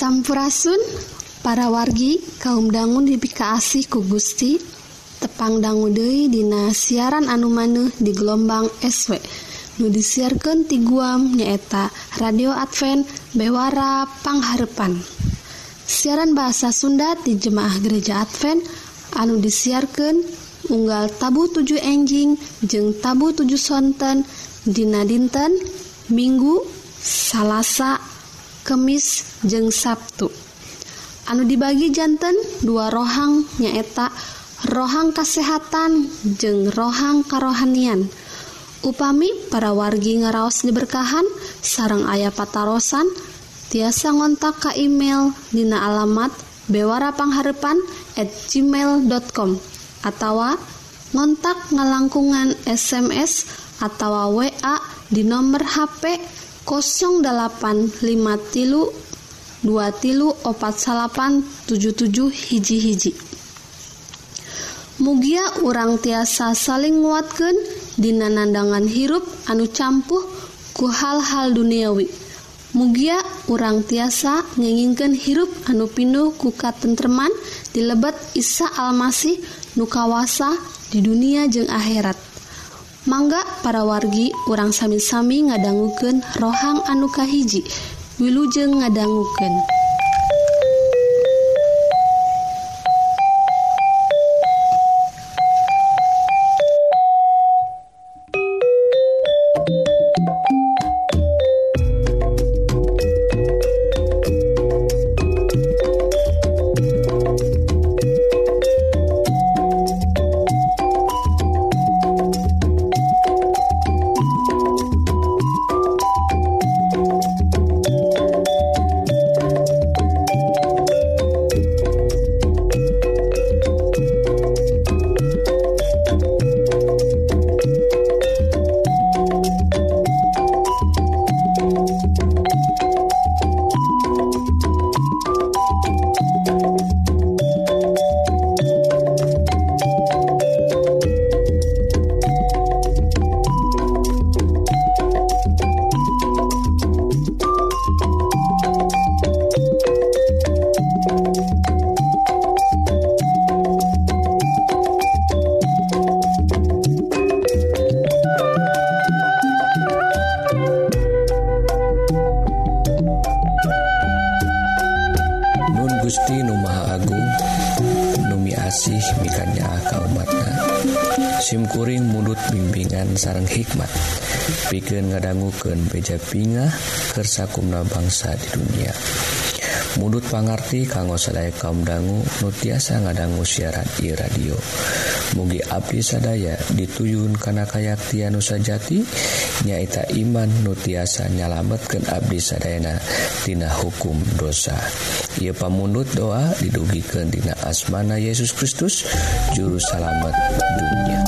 Sampurasun para wargi kaum dangun dipikaasi ku Gusti tepang dangu Dei Dina siaran anu maneh di gelombang SW nu disiarkan ti guam nyaeta radio Advent Bewara Pangharepan. Siaran bahasa Sunda di Jemaah Gereja Advent anu disiarkan unggal tabu 7 enjing jeung tabu 7 sonten Dina dinten Minggu salahsa Kemis jeung Sabtu. Anu dibagi jantan dua rohang nyaeta rohang kesehatan jeung rohang karohanian. Upami para wargi ngaraos diberkahan sarang ayah patarosan tiasa ngontak ke email Dina alamat bewarapangharepan at gmail.com atau ngontak ngalangkungan SMS atau WA di nomor HP 08 tilu tilu opat salapan 77 hiji-hiji Mugia urang tiasa saling nguatkan Dina nandangan hirup anu campuh ku hal-hal duniawi. Mugia urang tiasa nyenginkan hirup anu pinuh kuka di lebet Isa Almasih nukawasa di dunia jeung akhirat. Mangga para wargi urang sami-sami ngadangguken rohang anukahiji Wilujeng ngadangguken. Gusti Numaha Agung Numi asih mikannya akal umatna SIMkuring mudut bimbingan sarang hikmat. Pikeun ngadangguken beja pingah kersakumna bangsa di dunia. Mudut pangarti kanggo sadaya kaum dangu nutiasa ngadanggu siaran di radio. Mugi abdi sadaya dituyun kana kayaktian nusa jati nyaita iman nutiasa nyalametkeun abdi sadayana tina hukum dosa. ia pamundut doa didugikeun Dina asmana Yesus Kristus juru salamet dunia.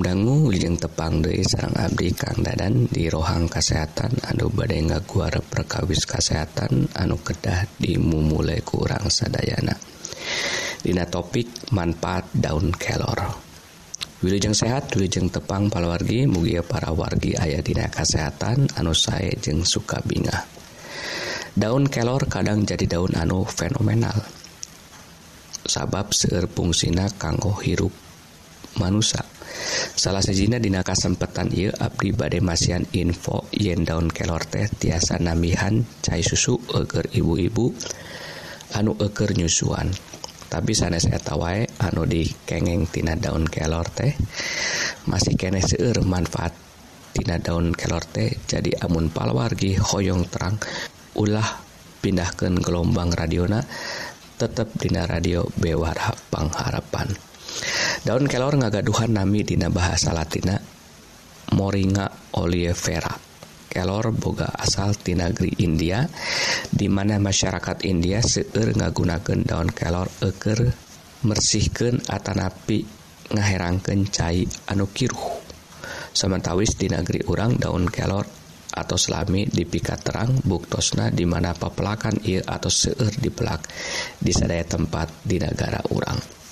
damang, wilujeng tepang deui sarang Abdi Kang Dadan di rohang kesehatan Aduh badai ngaguar perkawis kesehatan anu kedah dimumule kurang sadayana. Dina topik manfaat daun kelor. Wilujeng sehat Wilujeng tepang palawargi mugia para wargi ayah dina kesehatan anu saya jeng suka bingah. Daun kelor kadang jadi daun anu fenomenal. Sabab seueur fungsina kanggo hirup manusia salah sejina dina kasempetan ieu Abdi bade Masian info yen daun kelor teh tiasa namihan cai susu eger ibu-ibu anu eger nyusuan tapi sanes eta wae anu dikengeng tina daun kelor teh masih kene seueur manfaat tina daun kelor teh jadi amun palwargi hoyong terang ulah pindahkan gelombang radiona tetap dina radio Bewara Pangharapan. daun kelor ngagaduhan nami dina bahasa Latina Moringa oleifera kelor boga asal ti negeri India di mana masyarakat India seueur ngagunakeun daun kelor eker mersihkeun atanapi ngaherangkeun cai anu kiruh samantawis di negeri urang daun kelor atau selami dipikat terang buktosna di mana papelakan ieu atau seueur dipelak di sadaya tempat di negara urang.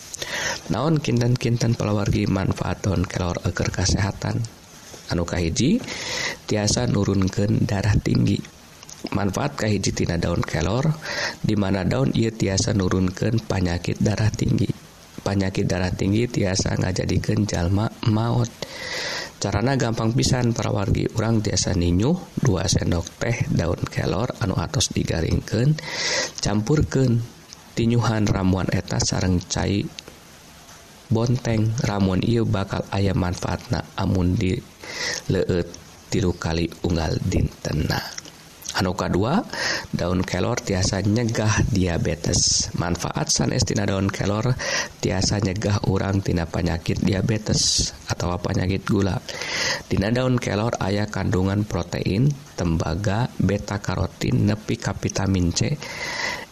naon kinten-kinten pelawargi manfaatun kelor eker kesehatan anukahiji tiasa nurunken darah tinggi. Manfaat kahijitina daun kelor dimana daun ia tiasa nurunken panyakit darah tinggi. Panyakit darah tinggi tiasa nggak jadikan jalma maut carana gampang pisan para wargi orang tiasa ninyuh 2 sendok teh daun kelor anu atos digaringkan campurkan tinyuhan ramuan eta sarang cair bonteng Ramon I bakal ayam manfaatna amun di le tilu kali unggal dintena. Hanuka 2 daun kelor tiasa nyegah diabetes. Manfaat sanestina daun kelor tiasa nyegah urangtina penyakit diabetes atau penyakit gula. Dina daun kelor ayah kandungan protein tembaga beta karotin nepi kapitamin C.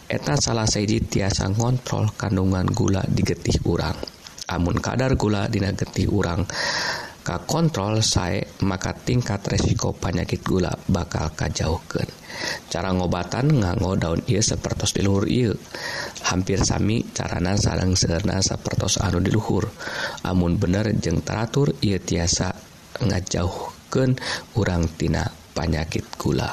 Eta salah seji tiasa ngontrol kandungan gula digetih urang amun kadar gula dina getih urang ka kontrol saya maka tingkat resiko penyakit gula bakal kajauhkan cara ngobatan nganggo daun ia sepertos di luhur il hampir sami carana sarang serna sepertos anu di luhur amun bener jeng teratur ia tiasa ngajauhkan urang tina penyakit gula.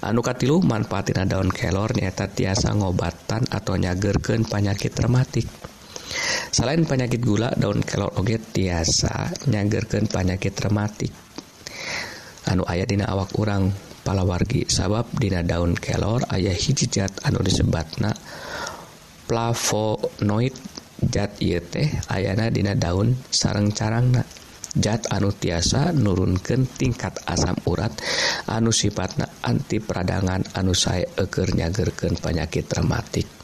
Anu katilu manfaatina daun kelor nyata tiasa ngobatan atau nyagerken penyakit rematik. selain penyakit gula daun kelor oge tiasa nyagerkan penyakit rematik anu ayat dina awak urang palawargi sabab dina daun kelor ayah hiji zat anu disebatna flavonoid zat ieu teh ayana dina daun sareng carangna zat anu tiasa nurunkan tingkat asam urat anu sifatna anti peradangan anu saya eger nyagerkan penyakit rematik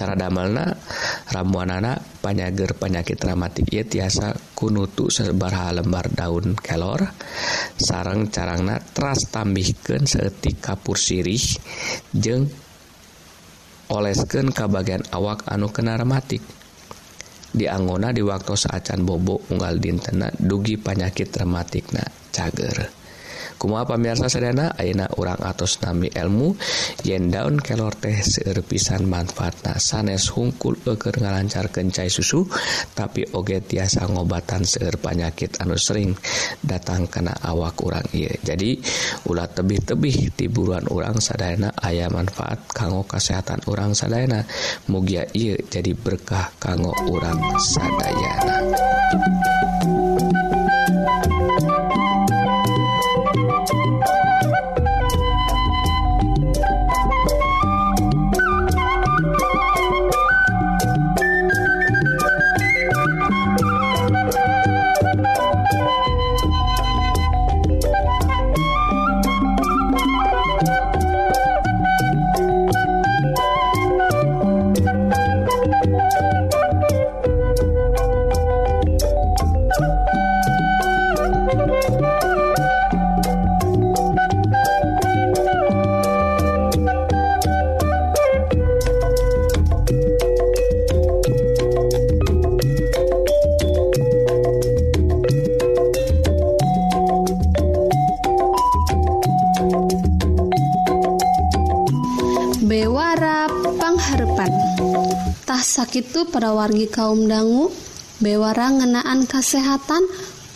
cara damalna ramuanana panyager penyakit dramatik. Ia tiasa kunutu sebarha lembar daun kelor. Sarang carangna teras tambihkan seetik kapur sirih jeng olesken ke bagian awak anu kena rematik. Dianggona di waktu saacan bobok unggal dintena dugi penyakit rematikna cager. kuma pamirsa sedana Aina orang atos nami ilmu yen daun kelor teh seerpisan manfaatna. Sanes hungkul eker ngalancarkeun cai susu tapi oge tiasa ngobatan seueur penyakit anu sering datang kena awak urang. Ieu jadi ulah tebih-tebih tiburuan urang sadayana aya manfaat kanggo kesehatan urang sadayana mugia ieu jadi berkah kanggo urang sadayana sakit pada wargi kaum dangu bewara ngenaan kesehatan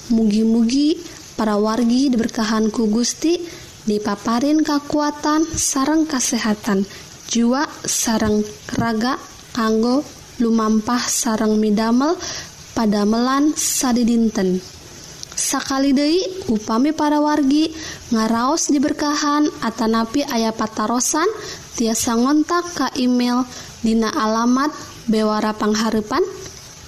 mugi-mugi para wargi diberkahan ku Gusti dipaparin kekuatan sarang kesehatan jiwa sarang raga kanggo lumampah sarang midamel pada melan sadi dinten Sakali Dei upami para wargi ngaraos diberkahan Atanapi ayah patarosan tiasa ngontak ka email dina alamat bewarapangharepan@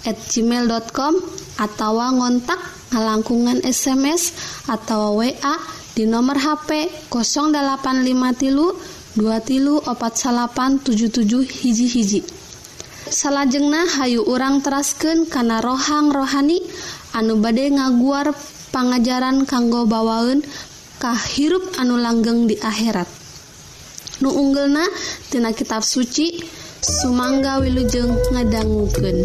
at gmail.com atau ngontak ngalangkungan SMS atau WA di nomor HP 0855 tilu 2 tilu opat salapan 77 hiji hiji. Salajengna Hayu urang terasken kana rohang rohani anu badai ngaguar pangajaran kanggo bawaun kah hirup anu langgeng di akhirat. nu unggulna tina kitab suci Sumangga Wilujeng ngadangguken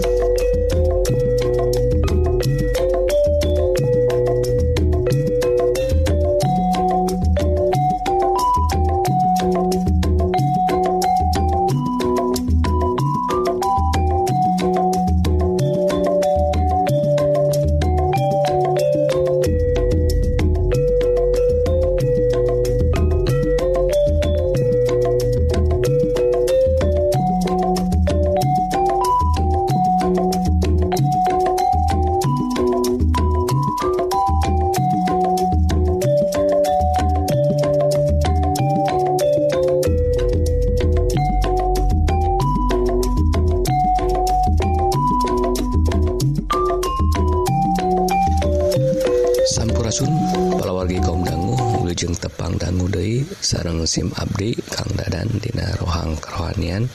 musim Abdi Kang Dadan Dina rohang kerohanian.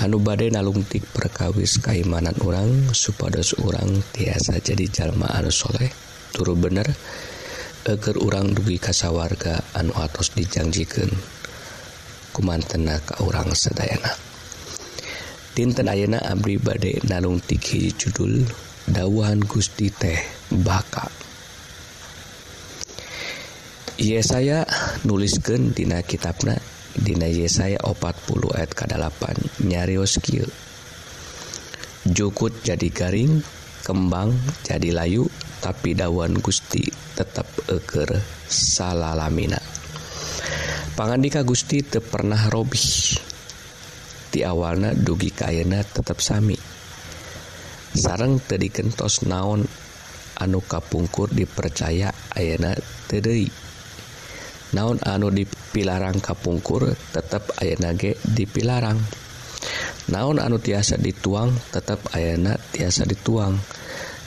Anu badai nalungtik perkawis keimanan orang supados orang tiasa jadi jalma anusholeh turu bener eger urang dugi kasawarga anu atos dijanjikan kumantena ka orang sedayana. Dinten Ayena Abdi badai nalungtik hiji judul dawan Gusti teh baka. Yesaya nuliskan Dina kitabna Dina Yesaya 40 ayat ke-8 nyarios Jukut jadi garing kembang jadi layu tapi dawan Gusti tetap eger salah lamina pangandika Gusti te pernah robih. Ti awalna dugi kayena tetap sami. Sarang tadi kentos naon anu kapungkur dipercaya ayana tedei naon anu dipilarang kapungkur tetap aya nage dipilarang. Naon anu tiasa dituang tetap ayana tiasa dituang.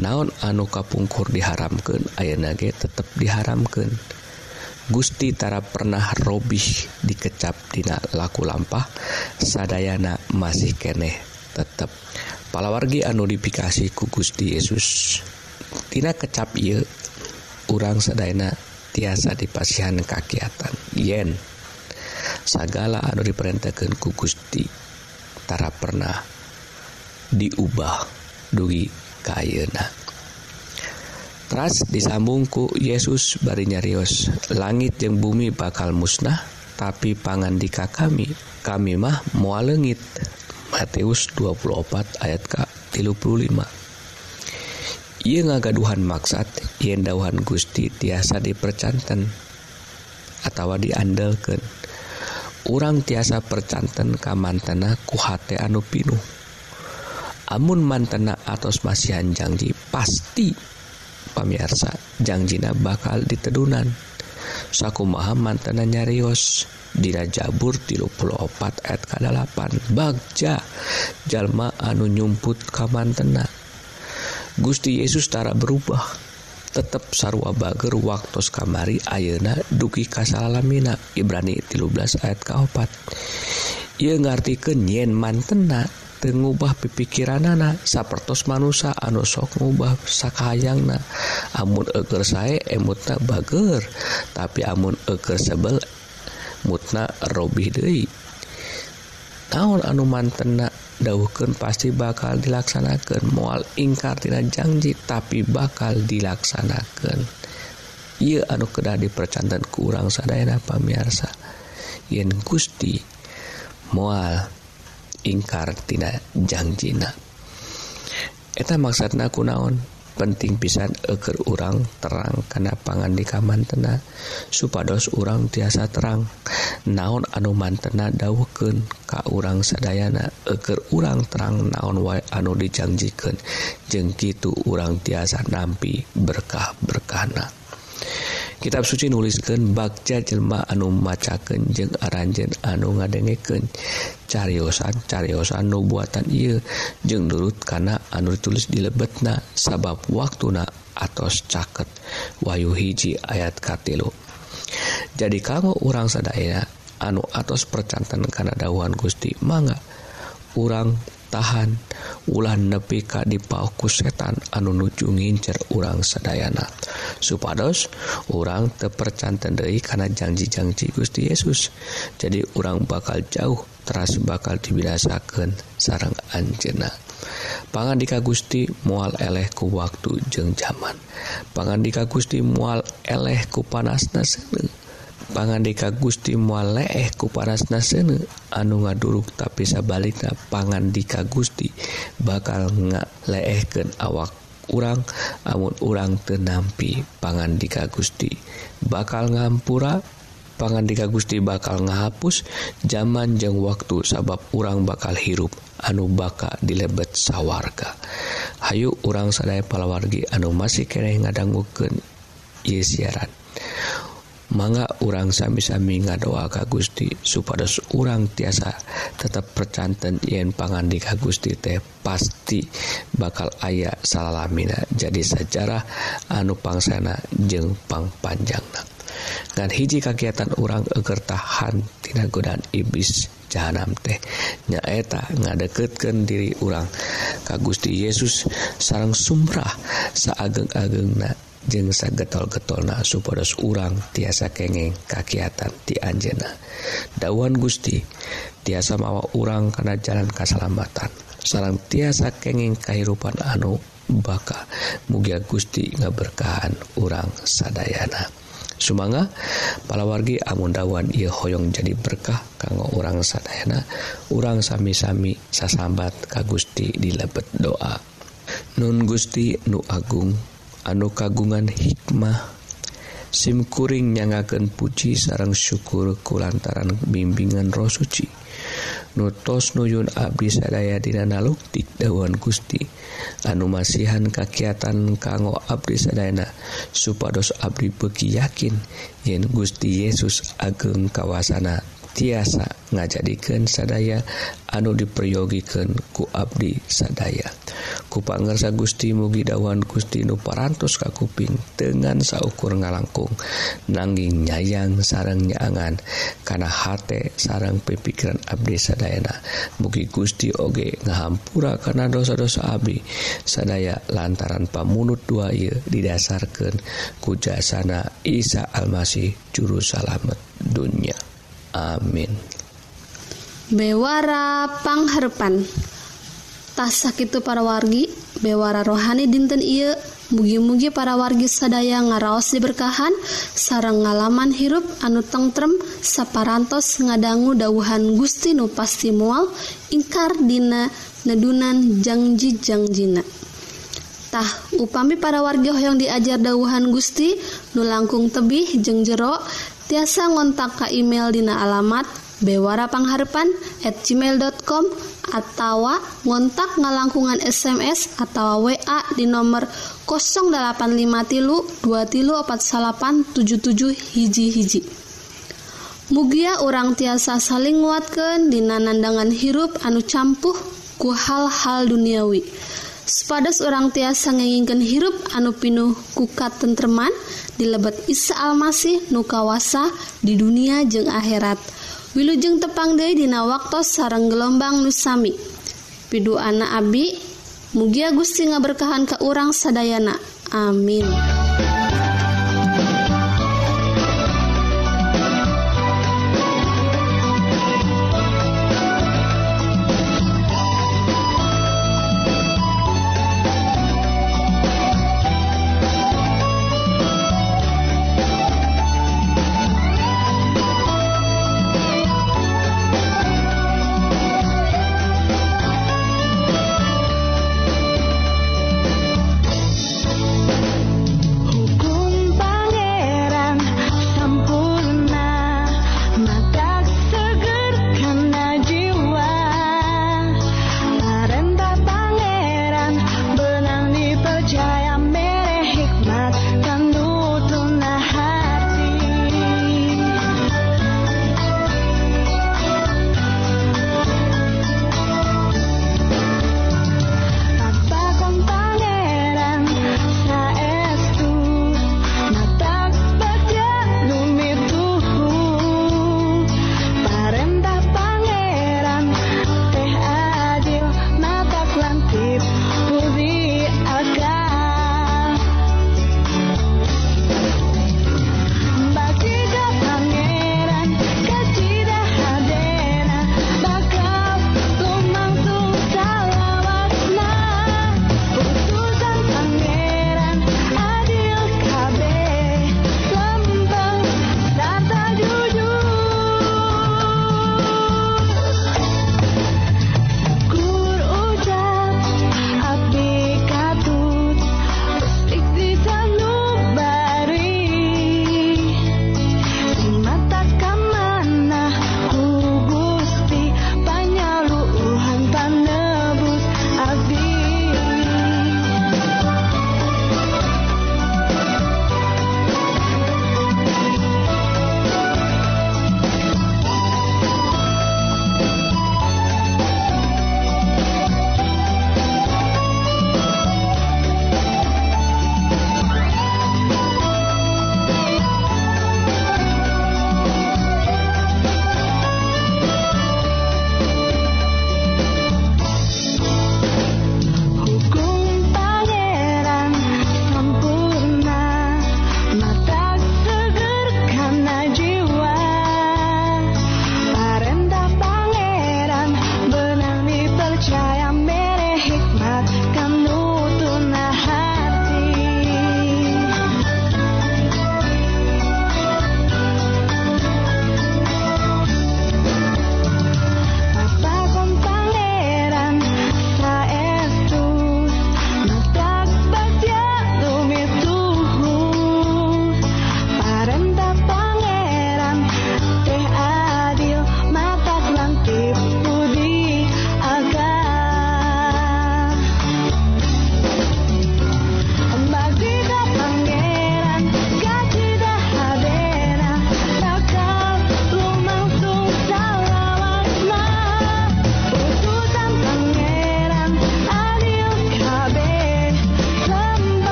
Naon anu kapungkur diharamkan aya nage tetap diharamkan Gustitara pernah robih dikecap Dina laku lampah sadayana masih keneh tetap palawargi anudifikasi ku Gusti Yesus. Yesustina kecap il urang sedayana tiasa dipasihan kakiatan yen segala anu diperintahkan ku Gusti tara pernah diubah dugi kayena teras disambungku Yesus bari nyarios langit yang bumi bakal musnah tapi pangandika kami kami mah mual lengit Matius 24 ayat ka 35 ia ngagaduhan maksad yen dauhan Gusti tiasa dipercanten atau diandalkan orang tiasa percanten kamantena kuhati anu pinuh. Amun mantena atos masihan janji pasti pamirsa janjina bakal ditedunan. Saku maha mantena nyarios Dina Jabur 34 ayat ke 8 Bagja Jalma anu nyumput kamantena. Gusti Yesus tara berubah. Tetap sarwa Bager waktu kamari Ayeuna duki kasalamina Ibrani 13 ayat kaopat ia ngartikan yen mantena ngubah pipikiran anak sapertos manusia anu sok ngubah sakahayangna. Amun eger saya emutna bager. Tapi amun eger sebel mutna robih deui. tahun anu mantena dauhkan pasti bakal dilaksanakan mual ingkartina janji tapi bakal dilaksanakan ia anu kedah dipercantan kurang sadayana pamirsa. Yen Gusti mual ingkartina janjina eta maksudna kunaon penting pisan eker urang terang karena pangan di kamantena supados urang tiasa terang. Naon anu mantena dawuken ka urang sedayana eker urang terang naon wa anu dijanjiken jengkitu urang tiasa nampi berkah berkana kitab suci nuliskan bakja Jelma anu macaken jeung aranjen anu ngadengeken cariyosan cariyosan nubuatan ia jeung nurut karena anu tulis di lebetna sabab waktuna atos caket Wahyu hiji ayat katilu jadi kamu orang sadaya anu atos percantan karena dahuhan Gusti mangga orang tahan ulan nepi ka dipauku setan anu nuju ngincer urang sedayana supados urang tepercantan deui kana janji-janji Gusti Yesus. Jadi urang bakal jauh teras bakal dibinasakan sarang anjena pangandika Gusti mual eleh ku waktu jeng zaman pangandika Gusti mual eleh ku panasna sedeng pangandika Gusti mualeeh ku paras nasene anu ngaduruk tapi sabalikna pangandika Gusti bakal ngaleehkeun awak urang amun urang tenampi pangandika Gusti bakal ngampura pangandika Gusti bakal ngahapus zaman jeng waktu sabab urang bakal hirup anu baka dilebet sawarga. Hayyu urang sadaya palawargi anu masih kere ngadangguken Yesiaran manga urang sami-sami ngadoa ka Gusti supados urang tiasa tetap percanten yen pangandi ka Gusti teh pasti bakal aya salalamina. Jadi sejarah anu pangsana jeung pangpanjangna. Dan hiji kegiatan urang egertahan tina godaan iblis jahanam teh nyaeta ngadeketkan diri urang ka Gusti Yesus sarang sumrah saageng-agengna. jengsa sagetol-getol na supados urang tiasa kengeng kakiatan ti Anjena dawan Gusti tiasa mawa urang karena jalan keselamatan sarang tiasa kenging kehidupan anu baka mugia Gusti ngaberkahan urang sadayana. Sumanga palawargi amun dawan ia hoyong jadi berkah kanggo orang sadayana urang sami-sami sasambat ka Gusti di lebet doa. Nun Gusti nu Agung anu kagungan hikmah. Simkuring nyangaken puji sarang syukur kulantaran bimbingan roh suci. Nutos nuyun Abdi sadaya dina naluktik dawan Gusti. Anu masihan kakiatan kanggo Abdi sadayana supados Abdi beki yakin yen Gusti Yesus ageng kawasana. tiasa ngajadikan sadaya anu diperyogikan ku Abdi sadaya. Kupangersa Gusti mugi dawan Gusti Nu parantos ka kuping dengan saukur ngalangkung. Nangging nyayang sarang nyaangan karena hate sarang pipikiran Abdi sadayana. Mugi Gusti oge ngahampura karena dosa-dosa Abdi. Sadaya lantaran pamunut dua ieu didasarkan kujasana Isa Almasih juru salamet dunia Amin. Bewara pangharpan. Tasak itu para wargi bewara rohani dinten Ieu. Mugi-mugi para wargi sadaya ngaraos diberkahan sarang ngalaman hirup anu tengrem saparantos ngadangu dauhan Gusti Nu pasti mual ingkar dina nedunan janjijangjina upami para warga hoyong diajar dauhan Gusti nu langkung tebih jeng jero tiasa ngontak ke email dina alamat bewarapangharpan at gmail.com atau ngontak ngalangkungan SMS atau WA di nomor 0850 tilu 2 tilu 4877 hiji hiji. Mugia orang tiasa saling nguatkan dina nandangan hirup anu campuh ku hal-hal duniawi. Sepadas orang tiasa ngenginkan hirup anu pinuh kukat tentreman dilebet Isa Almasih nukawasa di dunia jeung akhirat. Wilujeng tepang deui dina waktu sarang gelombang nusami pidu anak Abi mugia Gusti ngaberkahan ke urang sadayana. Amin.